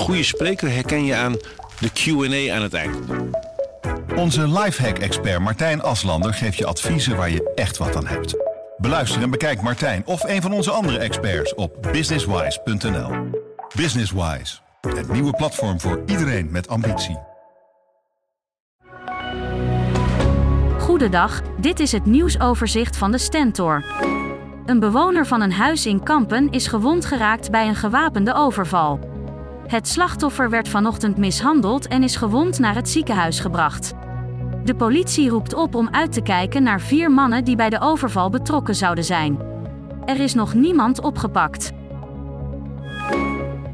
goede spreker herken je aan de Q&A aan het eind. Onze lifehack-expert Martijn Aslander geeft je adviezen waar je echt wat aan hebt. Beluister en bekijk Martijn of een van onze andere experts op businesswise.nl. Businesswise, het nieuwe platform voor iedereen met ambitie. Goedendag, dit is het nieuwsoverzicht van de Stentor. Een bewoner van een huis in Kampen is gewond geraakt bij een gewapende overval. Het slachtoffer werd vanochtend mishandeld en is gewond naar het ziekenhuis gebracht. De politie roept op om uit te kijken naar vier mannen die bij de overval betrokken zouden zijn. Er is nog niemand opgepakt.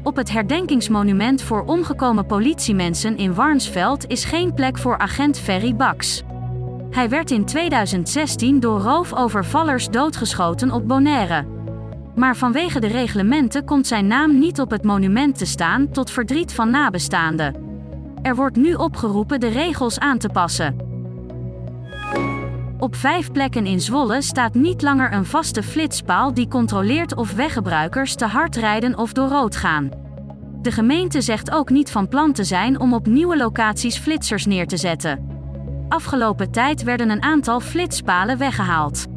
Op het herdenkingsmonument voor omgekomen politiemensen in Warnsveld is geen plek voor agent Ferry Baks. Hij werd in 2016 door roofovervallers doodgeschoten op Bonaire. Maar vanwege de reglementen komt zijn naam niet op het monument te staan tot verdriet van nabestaanden. Er wordt nu opgeroepen de regels aan te passen. Op vijf plekken in Zwolle staat niet langer een vaste flitspaal die controleert of weggebruikers te hard rijden of door rood gaan. De gemeente zegt ook niet van plan te zijn om op nieuwe locaties flitsers neer te zetten. Afgelopen tijd werden een aantal flitspalen weggehaald.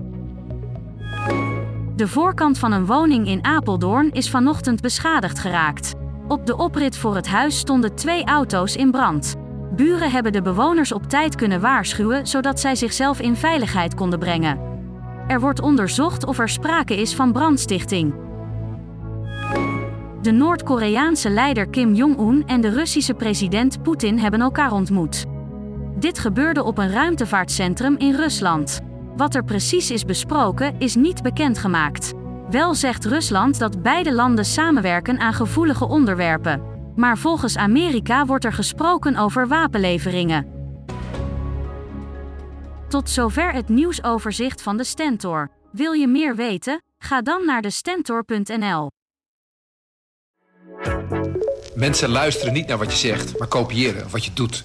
De voorkant van een woning in Apeldoorn is vanochtend beschadigd geraakt. Op de oprit voor het huis stonden twee auto's in brand. Buren hebben de bewoners op tijd kunnen waarschuwen zodat zij zichzelf in veiligheid konden brengen. Er wordt onderzocht of er sprake is van brandstichting. De Noord-Koreaanse leider Kim Jong-un en de Russische president Poetin hebben elkaar ontmoet. Dit gebeurde op een ruimtevaartcentrum in Rusland. Wat er precies is besproken is niet bekendgemaakt. Wel zegt Rusland dat beide landen samenwerken aan gevoelige onderwerpen. Maar volgens Amerika wordt er gesproken over wapenleveringen. Tot zover het nieuwsoverzicht van de Stentor. Wil je meer weten? Ga dan naar de Stentor.nl. Mensen luisteren niet naar wat je zegt, maar kopiëren wat je doet.